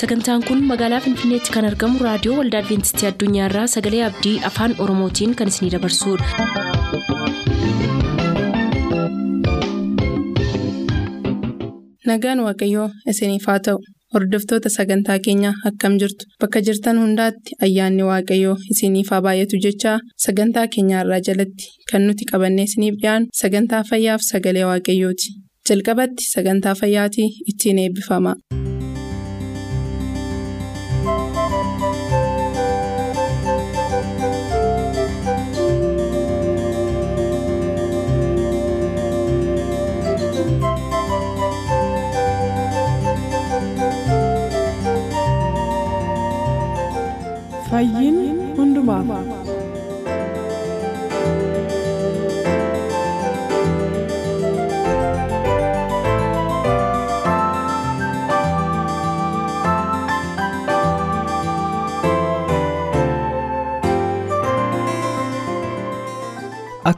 sagantaan kun magaalaa finfinneetti kan argamu raadiyoo waldaa adventistii addunyaarraa sagalee abdii afaan oromootiin kan isinidabarsudha. nagaan waaqayyoo isiniif haa ta'u hordoftoota sagantaa keenyaa akkam jirtu bakka jirtan hundaatti ayyaanni waaqayyoo isiniif haa baay'atu jechaa sagantaa keenyaarraa jalatti kan nuti qabannee isiniif dhiyaanu sagantaa fayyaaf sagalee waaqayyooti jalqabatti sagantaa fayyaatii ittiin eebbifama.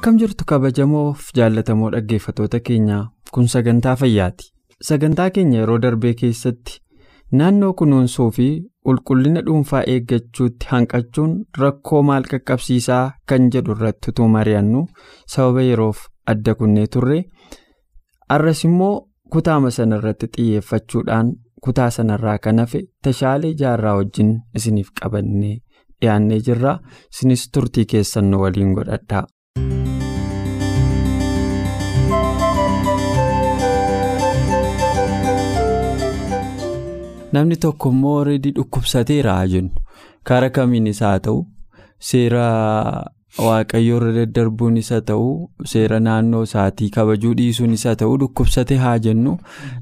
Akkam jirtu kabajamoof jaallatamoo dhaggeeffatoota keenyaa kun sagantaa fayyaati. Sagantaa keenya yeroo darbee keessatti naannoo kunuunsuu fi qulqullina dhuunfaa eeggachuutti hanqachuun rakkoo maal qaqqabsiisaa kan jedhu irratti utuu mari'annu sababa yeroof adda kunnee turre arras immoo kutaama sana irratti xiyyeeffachuudhaan kutaa sanarraa kan hafe tashaalee jaarraa wajjin isiniif qabannee dhiyaannee jirra isinis turtii keessan nu waliin godhadhaa. Namni tokko immoo reedii dhukkubsateera jennu. Karaa kamiinis haa ta'u? Seera waaqayyoo irra daddarbuun isa ta'u? Seera naannoo isaatii kabajuu dhiisuun isa ta'u dhukkubsate haa jennu?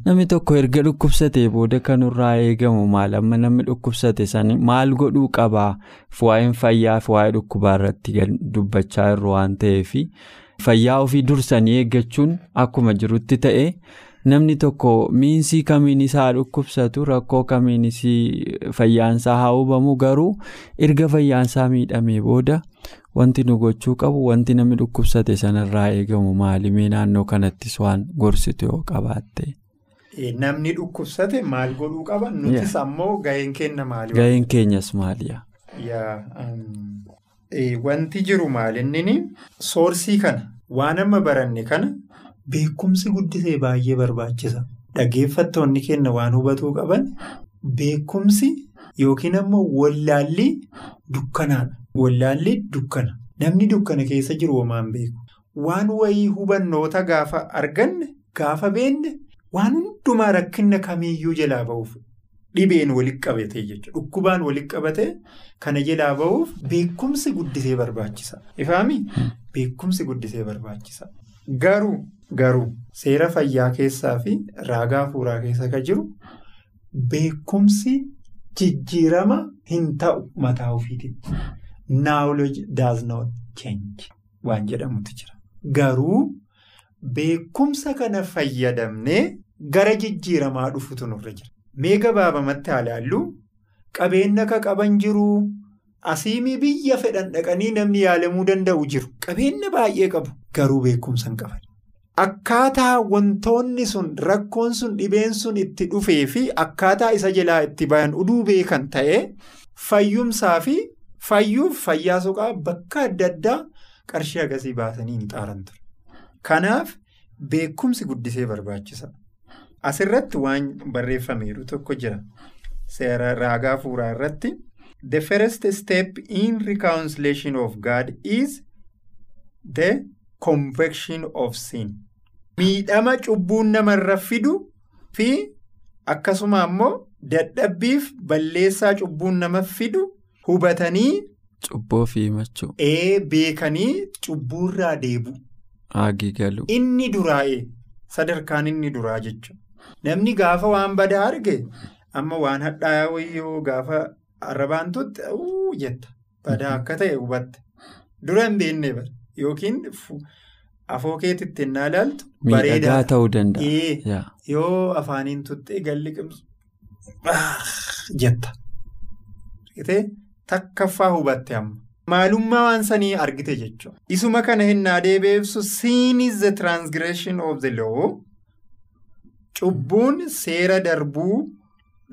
Namni tokko erga dhukkubsatee booda kanurraa eegamu maal? Amma namni dhukkubsate san maal godhuu qabaa? Waa'een fayyaa fi waa'ee dhukkubaa irratti dubbachaa jirru waan ta'eef fayyaa ofii dursanii eeggachuun akkuma jirutti ta'e. Namni tokko miinsii kamiin isaa dhukkubsatu rakkoo kamiin fayyaansaa haa hubamu garuu erga fayyaansaa miidhamee booda wanti nu gochuu qabu wanti namni dhukkubsate sanarraa eegamu maalimee naannoo kanattis waan gorsitu yoo qabaatte. Namni dhukkubsate maal godhuu qaba nutis ammoo gaheen keenya maali? Gaheen keenyas maaliya? Wanti jiru maalinni soorsii kana waan amma baranne kana. Beekumsi guddisee baay'ee barbaachisa. Dhaggeeffattoonni keenya waan hubatuu qaban beekumsi yookiin ammoo wallaalli dukkanaadha. Wallaalli dukkana. Namni dukkana keessa jiru homaan beeku. Waan wayii hubannoota gaafa arganne gaafa beenne waan hundumaa rakkina kamiiyyuu jalaa ba'uuf dhibeen walitti qabatee jechuudha. Dhukkubaan walitti qabatee kana jalaa ba'uuf beekumsi guddisee barbaachisa. Ifaami beekumsi guddisee barbaachisa. Garuu. Garuu seera fayyaa keessaa fi raagaa hafuuraa keessa kan jiru beekumsi jijjiirama hin ta'u mataa ofiitiin. Knowledge does not change waan jedhamutu jira. Garuu beekumsa kana fayyadamnee gara jijjiiramaa dhufutu nurra jira. Mee gabaabamatti ilaallu qabeenya akka qaban jiru. Asiimii biyya fedhan dhaqanii namni yaalamuu danda'u jiru. Qabeenya baay'ee qabu. Garuu beekumsa hin qaban. Akkaataa wantoonni sun rakkoon sun dhibeen sun itti dhufee fi akkaataa isa jalaa itti bayan uduu beekan ta'ee fayyumsaa fi fayyuuf fayyaa soqaa bakka adda addaa qarshii agasii baasanii hin xaaran ture. Kanaaf beekumsi guddisee barbaachisa. Asirratti waan barreeffameeru tokko jira. Raagaa hafuuraa irratti. The first step in reconciliation of God is the conviction of sin. Miidhama cubbuun namarra fidu fi akkasuma ammoo dadhabbiif balleessaa cubbuun nama fidu hubatanii. Cubboo fi himachuu. Ee beekanii cubbuurraa deebu. Haagii galu. Inni duraa'e sadarkaan inni duraa jechuudha. Namni gaafa waan badaa arge amma waan hadhaa'aa wayyoo gaafa. Arrabaan tuutti jetta. Badaa akka ta'e hubatte. Dura hin beekne yookiin afoo keetitti innaa ilaaltu miidhagaa ta'uu danda'a. yoo afaaniin tuutti galli qimsu jetta. Takkaffaa hubatte amma. Maalummaa waan sanii argite jechuudha. Isuma kana hinnaa deebi'eebsu sin is the transgression of the law. Cubbuun seera darbuu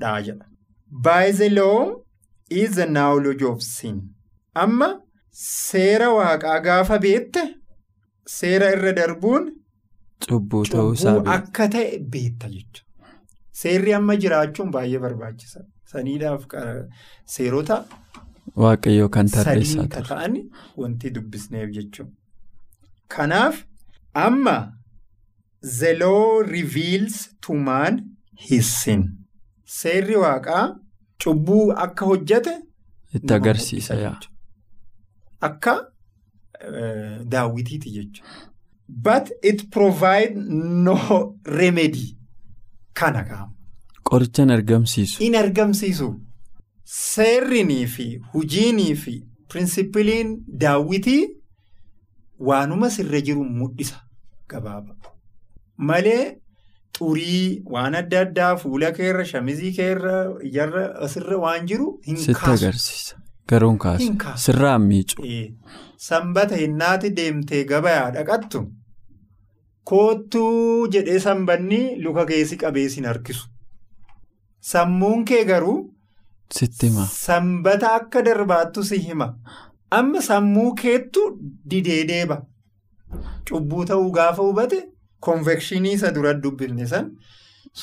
dhaa jedha. by the law is the knowledge of sin. Amma seera waaqaa gaafa beette seera irra darbuun Cubbuu ta'uu isaa akka ta'e beetta jechuudha. Seerri amma jiraachuun baay'ee barbaachisa. Saniidhaaf seerota waaqayyoo kan tarreessaa ture. ta'an wanti dubbisneef jechuudha. Kanaaf amma the law reveals to man his sin. Seerri waaqaa cubbuu akka hojjete Itti agarsiisa yaa. Akka daawwitiiti jechuudha. But it provide no remedy. Kana kaa'ama. Qorichan argamsiisu. In argamsiisu. Seerrinii fi hujiinii fi pirinsipiliin daawwitii waanuma sirra jiru mul'isa gabaaba. Malee xurii waan adda addaa fuula keerra shamizii keerra ijarra asirra waan jiru hin kaasu. Garuun kaasu. Sirraan miicu. Sanbata hinnaati deemtee gabayaa dhaqattu koottuu jedhee sanbanni luka keessi qabeessin harkisu. Sammuun kee garuu Sitti hima. sanbata akka darbaattu si hima. Amma sammuu keettu didee deeba. Cubbuu ta'uu gaafa hubate konvekshinii isa dura dubbifne san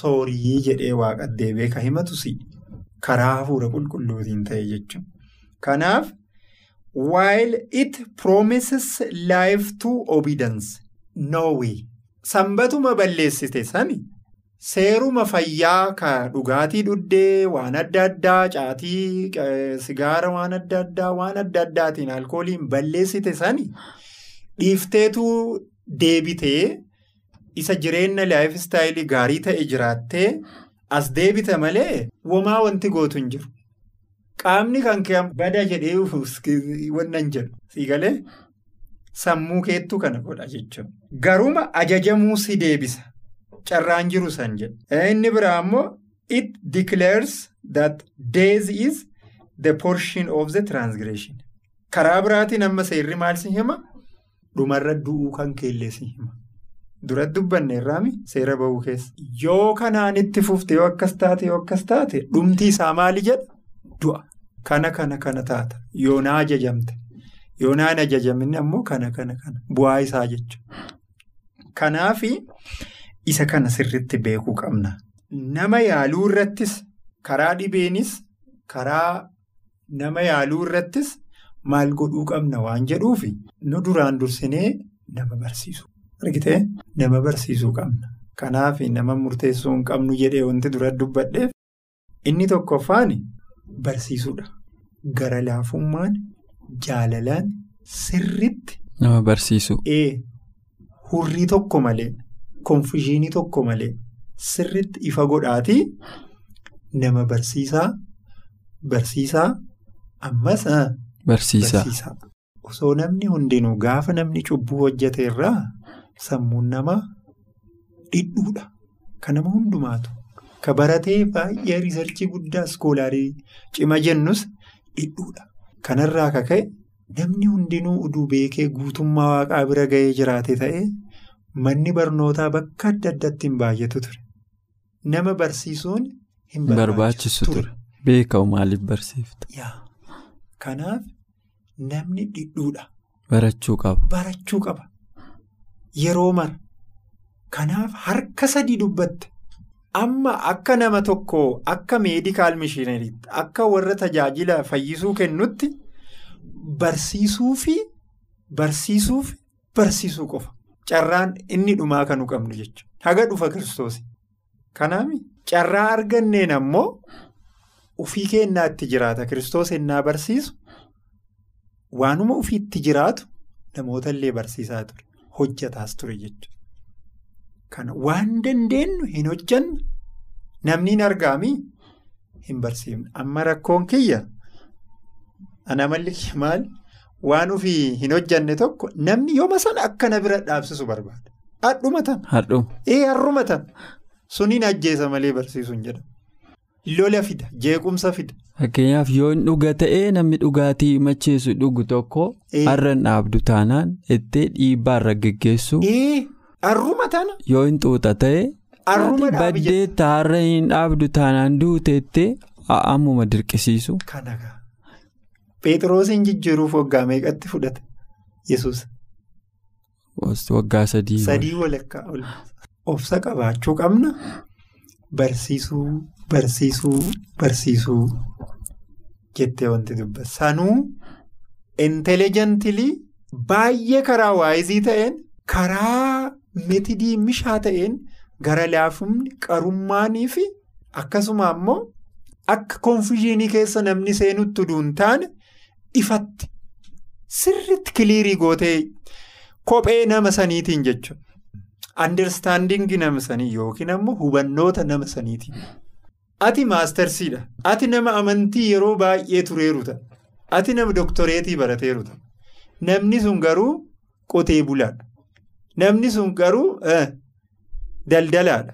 soorii jedhee waaqa deebee ka himatu karaa hafuura qulqulluutiin ta'e jechuudha. Kanaaf while it promises life to obedience no way sanbatuma balleessite sani seeruma fayyaa ka dhugaatii dhuddee waan adda addaa caatii sigaara waan adda addaa waan adda addaatiin alkooliin balleessite sani dhiifteetu deebitee isa jireenya laayif istaayilii gaarii ta'e jiraattee as deebite malee womaa wanti gootu hin jiru. Qaamni kan kee bada jedhee wannan jedhu sii galee sammuu keettu kana godha jechuudha. Garuma ajajamuu si deebisa. Carraan jiru san jedha. Inni biraa immoo it declares that days is the portion of the transgression. Karaa biraatiin amma seerri maal si hima? Dhumarra du'uu kan keellee si hima. Dura dubbanne irraami seera bahuu keessa. Yoo kanaan itti fufte yoo akkas taate yoo akkas taate dhumti isaa maali jedha? Du'a. Kana kana kana taata. Yoo na ajajamte. Yoo na ajajamin ammoo kana kana kana. Bu'aa isaa jechuudha. Kanaafi isa kana sirriitti beekuu qabna. Nama yaaluu irrattis karaa dhibeenis karaa nama yaaluu irrattis maal godhuu qabna waan jedhuufi nu duraan dursinee nama barsiisu. Argitee nama barsiisuu qabna. Kanaaf nama murteessuu hin qabnu jedhee wanti dura dubbadheef inni tokkoffaan barsiisuudha. Gara laafummaan jaalalaan sirriitti Nama barsiisu. ee hurrii tokko malee konfushinii tokko malee sirriitti ifa godhaatii nama barsiisaa barsiisaa ammas barsiisaa. Osoo namni hundinuu gaafa namni cubbuu hojjete irraa sammuun namaa dhidhuudha. Kan nama hundumaatu. Ka baratee baay'ee riisarchii guddaa iskoolaarii cima jennus dhidhuudha. Kanarraa ka ka'e namni hundinuu uduu beekee guutummaa waaqaa bira ga'ee jiraate ta'ee manni barnootaa bakka adda addaatti hin baay'atu ture. Nama barsiisuun hin Barbaachisu ture. Beekamu maaliif barsiifta? Kanaaf namni dhidhuudha. Barachuu qaba. Yeroo mara. Kanaaf harka sadii dubbatte. Amma akka nama tokko akka meedikaal mishiinariitti akka warra tajaajila fayyisuu kennutti barsiisuu fi barsiisuuf barsiisuu qofa. Carraan inni dhumaa kan qabnu jechuudha. Haga dhufa kiristoos. Kanaaf carraa arganneen ammoo ofii keenyaa itti jiraata. Kiristoos ennaa barsiisu waanuma ofiitti jiraatu namoota illee barsiisaa ture. Hojjataas ture jechuudha. Kana waan dandeenyu hin hojjanne namni hin argaamii hin barsiifne. Amma rakkoon kiyya ana malli maal waan ofii hin hojjanne tokko namni yooma sana akkana bira dhaabsisu barbaada. Hadhumatan. Hadhuma. Ee har'umatan. Suniin ajjeesa malee barsiisuun jedhama. Lola fida. Jeequmsa fida. Fakkeenyaaf yoo hin dhuga ta'ee namni dhugaatii macheessu dhugu tokko Ee. har'a hin dhaabdu taanaan ittee dhiibbaa irra geggeessu Ee har'umatana. yoo hin xuuxa ta'e Har'uma dhaabi jedha. baddee har'a hin dhaabdu taanaan duute ittee ammuma dirqisiisu. Kana gaa. Phexroosiin jijjiiruuf waggaa meeqatti fudhate yesus Waggaa sadii. Sadii walakkaa ol obsa qabaachuu qabna. Barsiisuu barsiisuu barsiisuu jettee wanti dubbata. Sanuu intelejentilii baay'ee karaa waayizii ta'een karaa metidii mishaa ta'een gara laafumni qarummaanii fi akkasuma ammoo akka konfiyuushinii keessa namni seenutti duun taane ifatti sirriitti kiliirii gootee kophee nama saniitiin jechuudha. Andarstaandingii nama sanii yookiin ammoo hubannoota nama saniitiin. Ati maastarsiidha. Ati nama amantii yeroo baay'ee tureeru ta'a. Ati nama doktoreetii barateeru ta'a. Namni sun garuu qotee bulaadha. Namni sun garuu daldalaadha.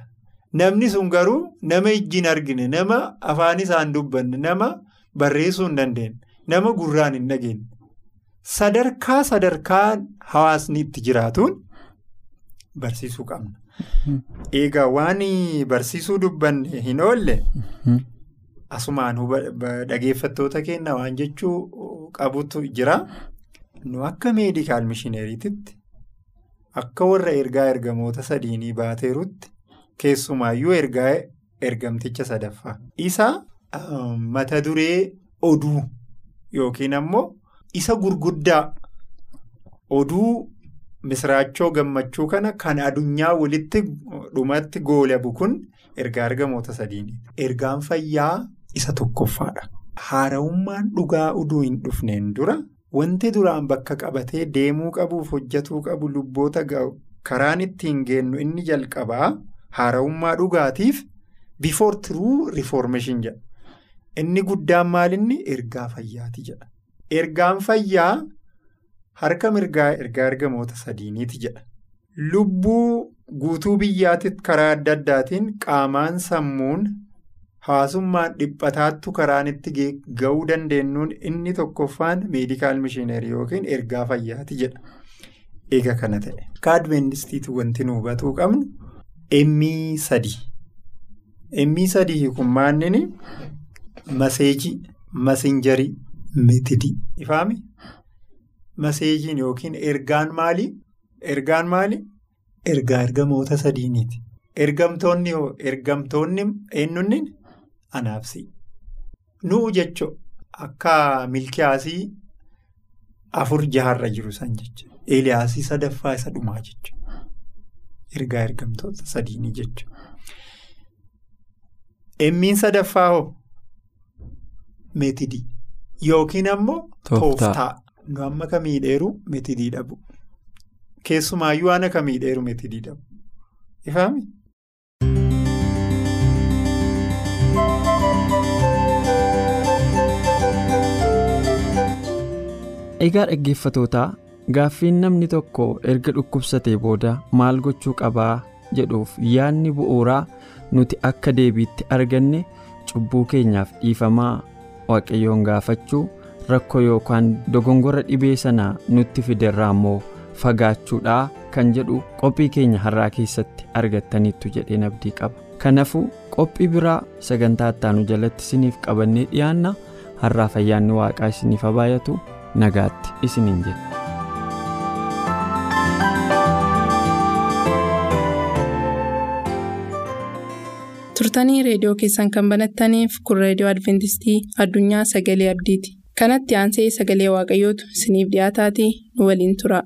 Namni sun garuu nama ijjiin argine, nama afaan isaan dubbanne, nama barreessuu hin dandeenye, nama gurraan hin dhageenye. Sadarkaa sadarkaa hawaasni itti jiraatuun barsiisuu qabna. Egaa waan barsiisuu dubbanne hin oolle asumaan dhageeffattoota keenya waan jechuu qabutu jira. Nu akka meedikaal mishineeriititti akka warra ergaa ergamoota sadiinii baateerutti keessumaayyuu ergaa ergamticha sadaffaa. Isa mata duree oduu yookiin ammoo isa gurguddaa oduu. Misiraachoo gammachuu kana kan addunyaa walitti dhumatti goolabu kun ergaa ergamoota sadiini. Ergaan fayyaa isa tokkoffaadha. Haarawummaan dhugaa oduu hin dhufneen dura wanti duraan bakka qabatee deemuu qabuuf hojjetuu qabu lubboota karaan ittiin geennu inni jalqabaa haarawummaa dhugaatiif before true reformation jedha. Inni guddaan maalinni ergaa fayyaati jedha. Ergaan fayyaa. Harka mirgaa ergaa ergamoota sadiiniiti jedha. Lubbuu guutuu biyyaatitti karaa adda addaatiin qaamaan sammuun hawaasummaan dhiphataattu karaan itti ga'uu dandeenyuun inni tokkoffaan meedikaal mishiinerii yookiin ergaa fayyaati jedha. Eega kana ta'e. Akka adventistiitti wanti nu hubatuu qabnu emmii sadii. Emmii sadii kun maanni maseejii, masinjarii, meetidii. Ifaami? Maseejiin yookiin ergaan maali? Ergaan maali? Ergaa ergamoota sadiiniiti. Ergamtoonni hoo ergamtoonni eenyuunni anaabsi. Nu'u jechuun akka milkiyaasii afur jaharra jiru san jechuudha. Eeliyaasii sadaffaa isa dhumaa jechuudha. Ergaa ergamtoota sadiinii jechuudha. Emmiin sadaffaa hoo meetidii yookiin ammoo tooftaa. Nu amma kamii dheeru meetidii dhabu. Keessumaayyuu ana kamii dheeru meetidii dhabu. Ifaami? Egaa dhaggeeffatootaa gaaffiin namni tokko erga dhukkubsatee booda maal gochuu qabaa jedhuuf yaadni bu'uuraa nuti akka deebiitti arganne cubbuu keenyaaf dhiifamaa waaqayyoon gaafachuu. Rakkoo yookaan dogongora dhibee sana nutti fiderraa immoo fagaachuudhaa kan jedhu qophii keenya har'aa keessatti argattaniittu jedheen abdii qaba kanaafuu qophii biraa sagantaa ittaanu jalatti isiniif qabannee dhiyaanna har'aaf ayyaanni waaqaa isiniif habaayatu nagaatti isiniin jedha. turtanii reediyoo keessan kan banattaniif kun reediyoo adventistii addunyaa sagalee abdiiti. Kanatti aansee sagalee waaqayyootu isiniif dhiyaataatii nu waliin tura.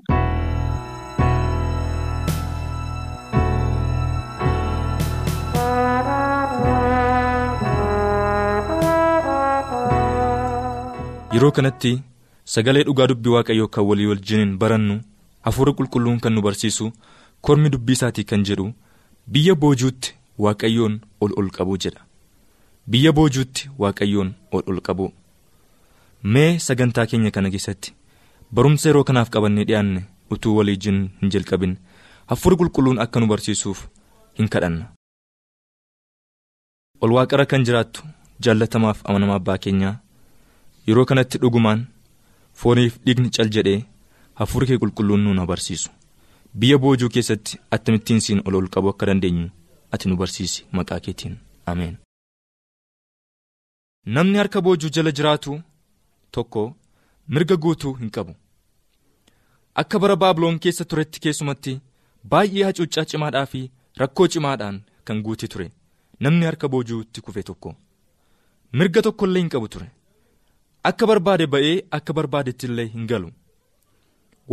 yeroo kanatti sagalee dhugaa dubbii waaqayyoo kan walii wajjiniin barannu hafuura qulqulluun kan nu barsiisu kormi dubbii isaatii kan jedhu biyya boojuutti waaqayyoon ol ol qabu jedha biyya boojuutti waaqayyoon ol ol qabu. Mee sagantaa keenya kana keessatti barumsa yeroo kanaaf qabannee dhiyaanne utuu waliijin hin jalqabin hafuurri qulqulluun akka nu barsiisuuf hin kadhanna. ol waaqarra kan jiraattu jaallatamaaf amanamaa abbaa keenyaa yeroo kanatti dhugumaan fooniif dhiigni cal jedhee hafuurri kee qulqulluun nu barsiisu biyya boojuu keessatti akkamittiin siin ol ol qabuu akka dandeenyu ati nu barsiisi maqaa keetiin ameen. namni harka boojuu jala jiraatu tokko mirga guutuu hin qabu. Akka bara baabiloon keessa turetti keessumatti baay'ee hacuuccaa cimaadhaa fi rakkoo cimaadhaan kan guute ture. Namni harka boojuutti kufe tokko. Mirga tokkollee hin qabu ture. Akka barbaade ba'ee akka barbaadetti illee hin galu.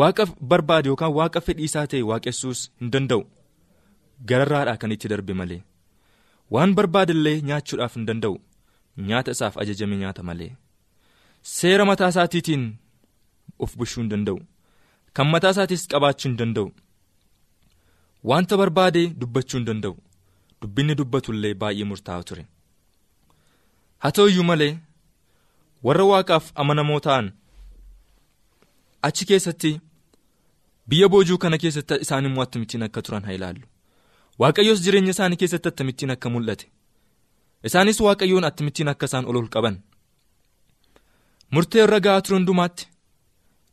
Waaqa barbaade yookaan waaqa fedhii isaa ta'e waaqessuus hin danda'u. Gararraadhaa kan itti darbe malee. Waan barbaade illee nyaachuudhaaf hin danda'u. Nyaata isaaf ajajame nyaata malee seera mataa isaatiitiin of bushuu hin danda'u. Kan mataa isaatis qabaachuu hin danda'u. Wanta barbaade dubbachuu hin danda'u. Dubbinni dubbatu illee baay'ee murtaa'aa ture. Haa ta'u iyyuu malee warra waaqaaf amanamoo ta'an achi keessatti biyya boojuu kana keessatti isaan immoo akkamittiin akka turan haa ilaallu. Waaqayyoos jireenya isaanii keessatti akkamittiin akka mul'ate. Isaanis waaqayyoon akkamittiin akka isaan ol ol qaban murtee irra ga'aa ture hundumaatti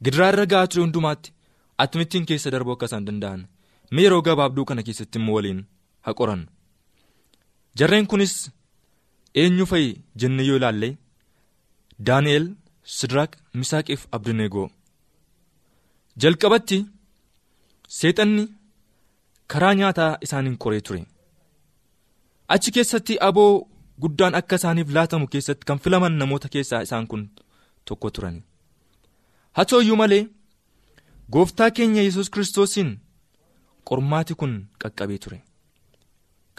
gidiraa irra ga'aa ture hundumaatti akkamittiin keessa darbuu akka isaan danda'an. Mee yeroo gabaabduu kana keessatti immoo waliin haa qorannu. Jarreen kunis eenyu fa'i jennee yoo ilaalle daani'el sidraaq misaaqiif abdineegoo. Jalqabatti seexanni karaa nyaataa isaaniin qoree ture. Achi keessatti aboo guddaan akka isaaniif laatamu keessatti kan filaman namoota keessaa isaan kun tokko turani haa ta'u iyyuu malee gooftaa keenya yesus kiristoosiin qormaati kun qaqqabee ture.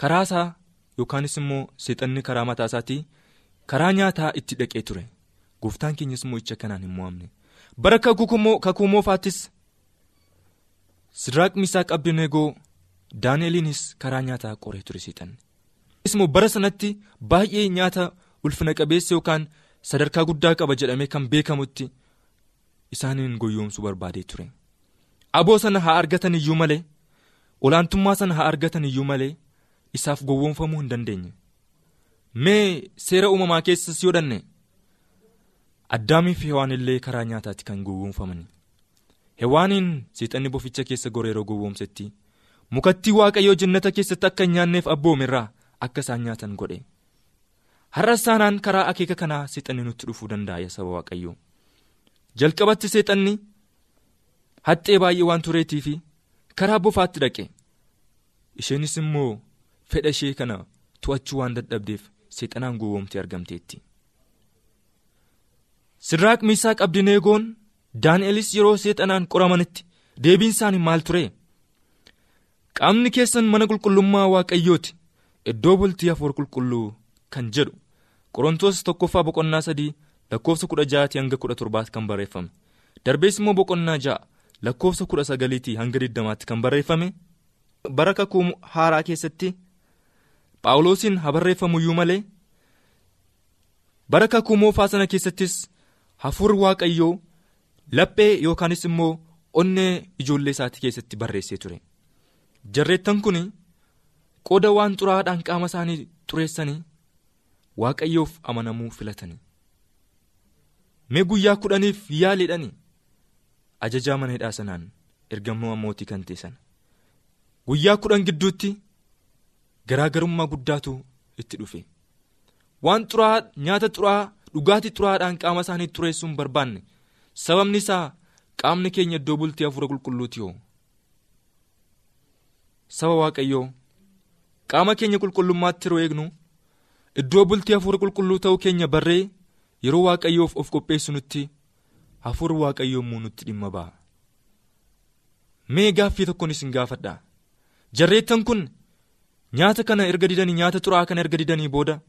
Karaa isaa yookaanis immoo seexanni karaa mataa isaatii karaa nyaataa itti dhaqee ture. Gooftaan keenyas immoo icha kanaan hin mo'amne. Bara kakuu moofaattis sidraaq misaaq abdineegoo daani'eliinis karaa nyaataa qoree ture seexanni bara sanatti baay'ee nyaata ulfina qabeessa yookaan sadarkaa guddaa qaba jedhamee kan beekamutti isaaniin goyyoomsuu barbaadee ture. Aboo sana haa argatan iyyuu malee olaantummaa sana haa argatan iyyuu malee isaaf gowwoomfamuu hin dandeenye. Mee seera uumamaa keessas yoo dhanne addaamii fi hewaan illee karaa nyaataatti kan gowwoomfamani. Hewaaniin seexanni boficha keessa goree yeroo gowwoomsetti mukattii waaqayyoo jannata keessatti akka hin nyaanneef abboomirraa akka isaan nyaatan godhe har'a isaanaan karaa akeeka kanaa seexanni nutti dhufuu danda'a saba waaqayyoo jalqabatti seexanni haxxee baay'ee waan tureetii fi karaa bofaatti dhaqe isheenis immoo fedha ishee kana to'achuu waan dadhabdeef seexanaan gowwoomtee argamteetti. Sidraaq Miisaaq Abdineegoon Daani'elis yeroo seexanaan qoramanitti deebiin isaanii maal ture? Qaamni keessan mana qulqullummaa waaqayyooti iddoo bultii hafuura qulqulluu kan jedhu. Qorontoos tokkoffaa boqonnaa sadii lakkoofsa kudha ja'aatii hanga kudha torbaatti kan barreeffame. Darbees immoo boqonnaa ja'a lakkoofsa kudha sagaliitii hanga digdamaatti kan barreeffame. Bara kakuu haaraa keessatti phaawulosiin haa barreeffamu iyyuu malee bara kakuu moofaa sana keessattis hafuurri waaqayyoo laphee yookaanis immoo onnee ijoollee isaatii keessatti barreessee ture. Jarreettan kun qooda waan xuraa'aadhaan qaama isaanii xureessanii waaqayyoof amanamuu filatanii. Mee guyyaa kudhaniif yaaliidhani ajajaa mana hidhaa sanaan ergamaa mootii kan ta'e sana. Guyyaa kudhan gidduutti garaagarummaa guddaatu itti dhufe. Waan xuraa'aa nyaata xuraa'aa dhugaatii xuraa'aadhaan qaama isaanii xureessuu hin barbaanne. Sababni isaa qaamni keenya iddoo bultii hafuura qulqulluuti hoo? Saba waaqayyoo qaama keenya qulqullummaatti yeroo eegnu iddoo bultii hafuura qulqulluu ta'uu keenya barree yeroo waaqayyoof of qopheessu nutti hafuura waaqayyoo immoo nutti dhimma ba'a. mee gaaffii tokkoon isin gaafadha jarreettan kun nyaata kana erga didanii nyaata xuraa'aa kana erga didanii booda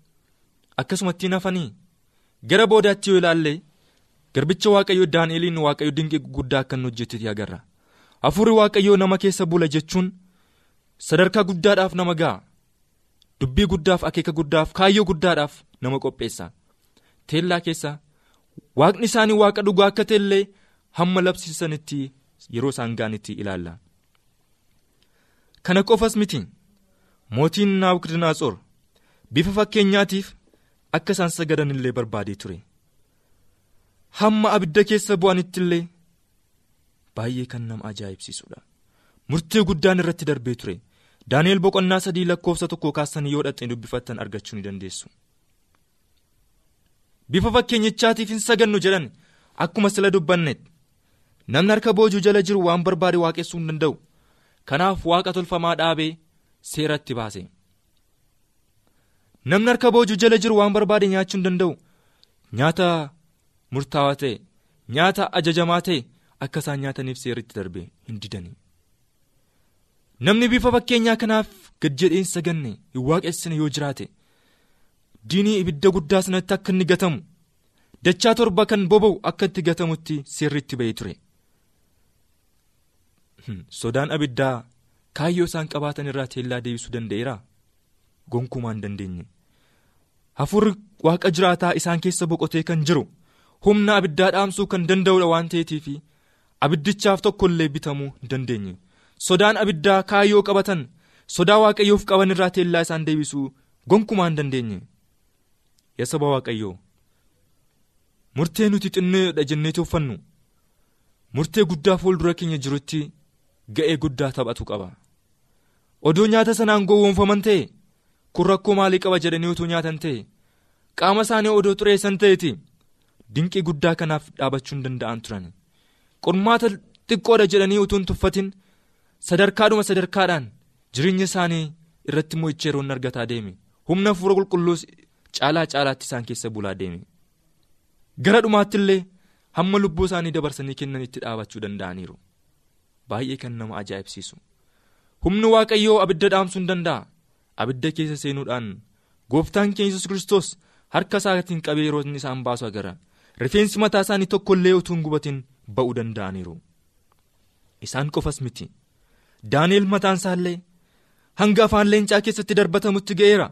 akkasumatti hafanii? Gara boodaatti yoo ilaalle garbicha waaqayyoo daani'eliin waaqayyo dinqii guddaa akka inni hojjetetti agarra. Hafuurri waaqayyoo nama keessa bula jechuun sadarkaa guddaadhaaf nama ga'a dubbii guddaaf akeeka guddaaf kaayyoo guddaadhaaf nama qopheessa. Teellaa keessa waaqni isaanii waaqa dhugaa akka ta'ellee hamma labsiisanitti yeroo isaan ga'anitti ilaalla. kana qofas miti. Mootiin naabukadnaatsor bifa fakkeenyaatiif akka isaan sagadan illee barbaadee ture. Hamma abidda keessa bu'anitti illee baay'ee kan nama ajaa'ibsiisudha. Murtii guddaan irratti darbee ture daani'el boqonnaa sadii lakkoofsa tokko kaasanii yoo dhaxxee dubbifattan argachuu ni dandeessu. bifa fakkeenyichaatiif hin sagannu jedhan akkuma sila dubbannetti namni harka boojuu jala jiru waan barbaade waaqessuu hin danda'u. Kanaaf waaqa tolfamaa dhaabee seeratti baase. Namni harka boojuu jala jiru waan barbaade nyaachuu hin danda'u. Nyaata murtaawaa ta'e nyaata ajajamaa ta'e akka isaan nyaataniif seerritti darbe hin didanii namni bifa fakkeenyaa kanaaf gad jedhee hin waaqessine yoo jiraate diinii ibidda guddaa sanatti akka inni gatamu dachaa torba kan boba'u akka itti gatamutti seerritti ba'ee ture. Sodaan abiddaa kaayyoo isaan qabaatan irraa teellaa deebisuu danda'eera gonkumaa hin dandeenye. Hafuurri waaqa jiraataa isaan keessa boqotee kan jiru humna abiddaa dhaamsuu kan danda'udha waan ta'eetiif abiddichaaf tokkollee bitamuu hin dandeenye sodaan abiddaa kaayyoo qabatan sodaa waaqayyoof qaban irraa teellaa isaan deebisuu gonkumaa hin dandeenye? Yaa saba waaqayyoo murtee nuti xinneedha jennee tuffannu. Murtee guddaa fuuldura keenya jirutti ga'ee guddaa taphatu qaba. Odoo nyaata sanaan gowwoomfaman ta'e kun rakkoo maalii qaba jedhanii utuu nyaatan ta'e qaama isaanii odoo xureessan ta'eeti. Dinqii guddaa kanaaf dhaabachuu hin danda'an turan qormaata xiqqoodha jedhanii utuu hin tuffatin sadarkaadhuma sadarkaadhaan jireenya isaanii irratti yeroo inni argataa deeme humna hafuura qulqulluus caalaa caalaatti isaan keessa bulaa deeme gara dhumaatti illee hamma lubbuu isaanii dabarsanii kennanitti dhaabachuu danda'aniiru. Baay'ee kan nama ajaa'ibsiisu. Humni waaqayyoo abidda dhaamsuu hin danda'a. Abidda keessa seenuudhaan gooftaan keenya yesus kiristoos harka isaatiin qabee yeroo inni isaan baasu agara. Rifeensi mataa isaanii tokkollee utuu hin gubatin ba'uu danda'aniiru. Isaan qofas miti daani'el mataan isaallee hanga afaan leencaa keessatti darbatamutti ga'eera.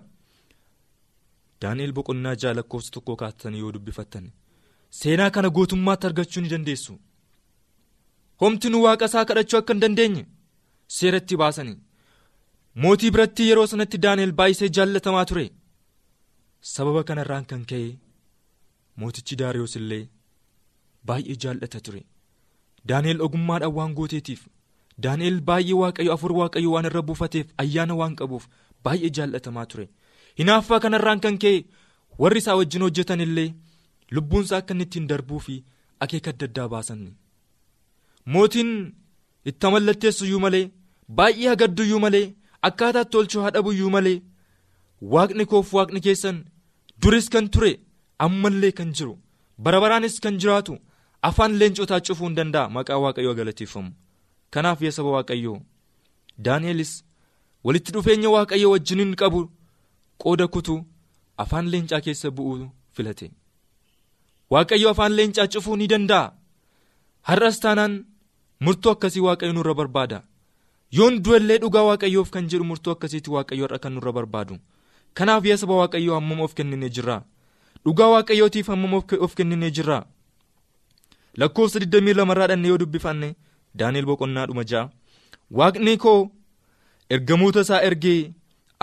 Daani'el boqonnaa ja'a lakkoofsa tokkoo kaatanii yoo dubbifattan seenaa kana gootummaatti argachuu ni dandeessu. Homti nu waaqa isaa kadhachuu akka hin dandeenye seeratti baasanii mootii biratti yeroo sanatti daani'el baay'isee jaallatamaa ture. Sababa kanarraan kan ka'e mootichi daariyoos illee baay'ee jaallata ture. Daani'el ogummaadhaan waan gooteetiif daani'el baay'ee waaqayyo afur waaqayyo waan irra buufateef ayyaana waan qabuuf baay'ee jaallatamaa ture. Hinaaffaa kanarraan kan ka'e warri isaa wajjin hojjetan illee lubbuunsaa akka inni ittiin darbuu fi akeeka adda addaa baasan mootiin itti mallatteessuyyuu malee baay'ee hagadduyyuu malee akkaataatti tolchuu hadhabuyyuu malee waaqni koof waaqni keessan duris kan ture ammallee kan jiru. Barabaraanis kan jiraatu afaan leencotaa cufuu hin danda'a maqaa waaqayyoo galateeffamu kanaaf yaa saba waaqayyoo. Daani'elis walitti dhufeenya waaqayyoo wajjiniin qabu qooda kutuu afaan leencaa keessa bu'uu filate. Waaqayyo afaan leencaa cufuu ni danda'a. Har'as taanaan murtoo akkasii waaqayyo nurra barbaada. Yoon du'ellee dhugaa waaqayyoof kan jedhu murtoo akkasiitti waaqayyo har'a kan nurra barbaadu. Kanaaf yaa saba waaqayyoo hammam of kenninee jirra? Dhugaa waaqayyootiif hammam of kenninee jirra? Lakkoofsa 22 irraa dhannee yoo dubbifanne daani'el boqonnaadhuma ja'a. Waaqni koo ergamoota isaa ergee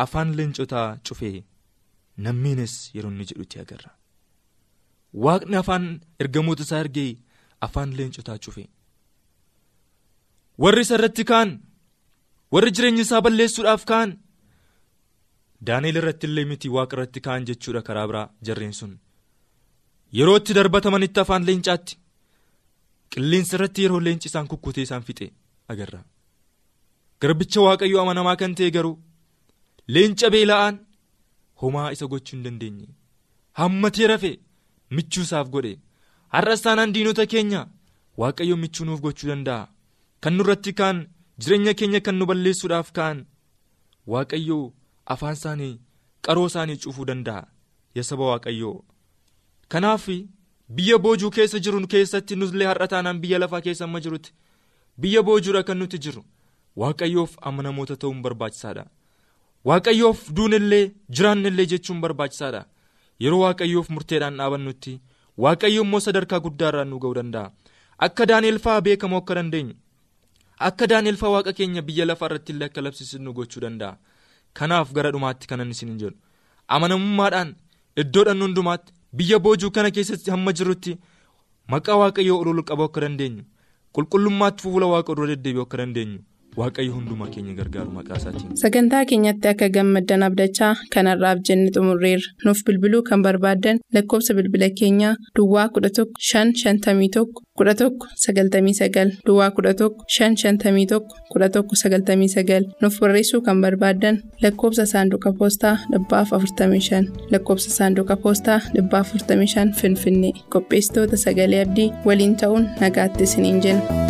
afaan leencotaa cufee nammiinis yeroo inni jedhutti agarra. Waaqni afaan ergamoota isaa ergee afaan leencotaa cufee. Warri isa irratti ka'an warri jireenya isaa balleessuudhaaf ka'an daani'el irratti illee miti waaqa irratti ka'an jechuudha karaa biraa jarreen sun. Yeroo itti darbatamanitti afaan leencaatti qilleensa irratti yeroo leenci isaan kukkutee isaan fixe agarra. Garbicha waaqayyoo amanamaa kan ta'e garuu leenca beela'aan homaa isa gochuu hin dandeenye. Hammatee rafe michuu isaaf godhe. Har'as taanaan diinota keenya waaqayyo michuu nuuf gochuu danda'a. Kan nurratti ka'an jireenya keenya kan nu balleessuudhaaf ka'an waaqayyoo afaan isaanii qaroo isaanii cufuu danda'a. Yaa saba waaqayyoo. Kanaaf biyya boojuu keessa jiru keessatti nullee har'a taanaan biyya lafaa keessa amma jirutti. Biyya boojuudha kan nuti jiru? Waaqayyoof amanamoota ta'uun barbaachisaadha. Waaqayyoof duunillee jiraannillee jechuun barbaachisaadha. Yeroo waaqayyoof murteedhaan dhaabannutti waaqayyo immoo sadarkaa guddaarraan nu ga'uu danda'a. Akka daani'el fa'aa beekamoo akka dandeenyu akka daani'el fa'aa waaqa keenya biyya lafaa irratti illee akka labsiisu nu gochuu danda'a. Kanaaf gara dhumaatti kanan isin jedhu amanamummaadhaan iddoodhaan hundumaatti biyya boojuu kana keessatti hamma jirutti maqaa waaqayyoo ol qabuu akka dandeenyu. Qulqullummaatti fuula waaqa dura deddeebi'uu akka dandeenyu waaqayyo hundumaa keenya gargaaru maqaa isaatiin. Sagantaa keenyatti akka gammaddan abdachaa kanarraaf jenne xumurreerra. Nuuf bilbiluu kan barbaaddan lakkoofsa bilbila keenyaa Duwwaa 11 551 11 99 Duwwaa 11 551 11 99 nuuf barreessuu kan barbaaddan lakkoofsa saanduqa poostaa dhibbaaf 45 lakkoofsa saanduqa poostaa dhibbaaf 45 Finfinnee qopheessitoota sagalee abdii waliin ta'uun nagaatti isiniin jenna.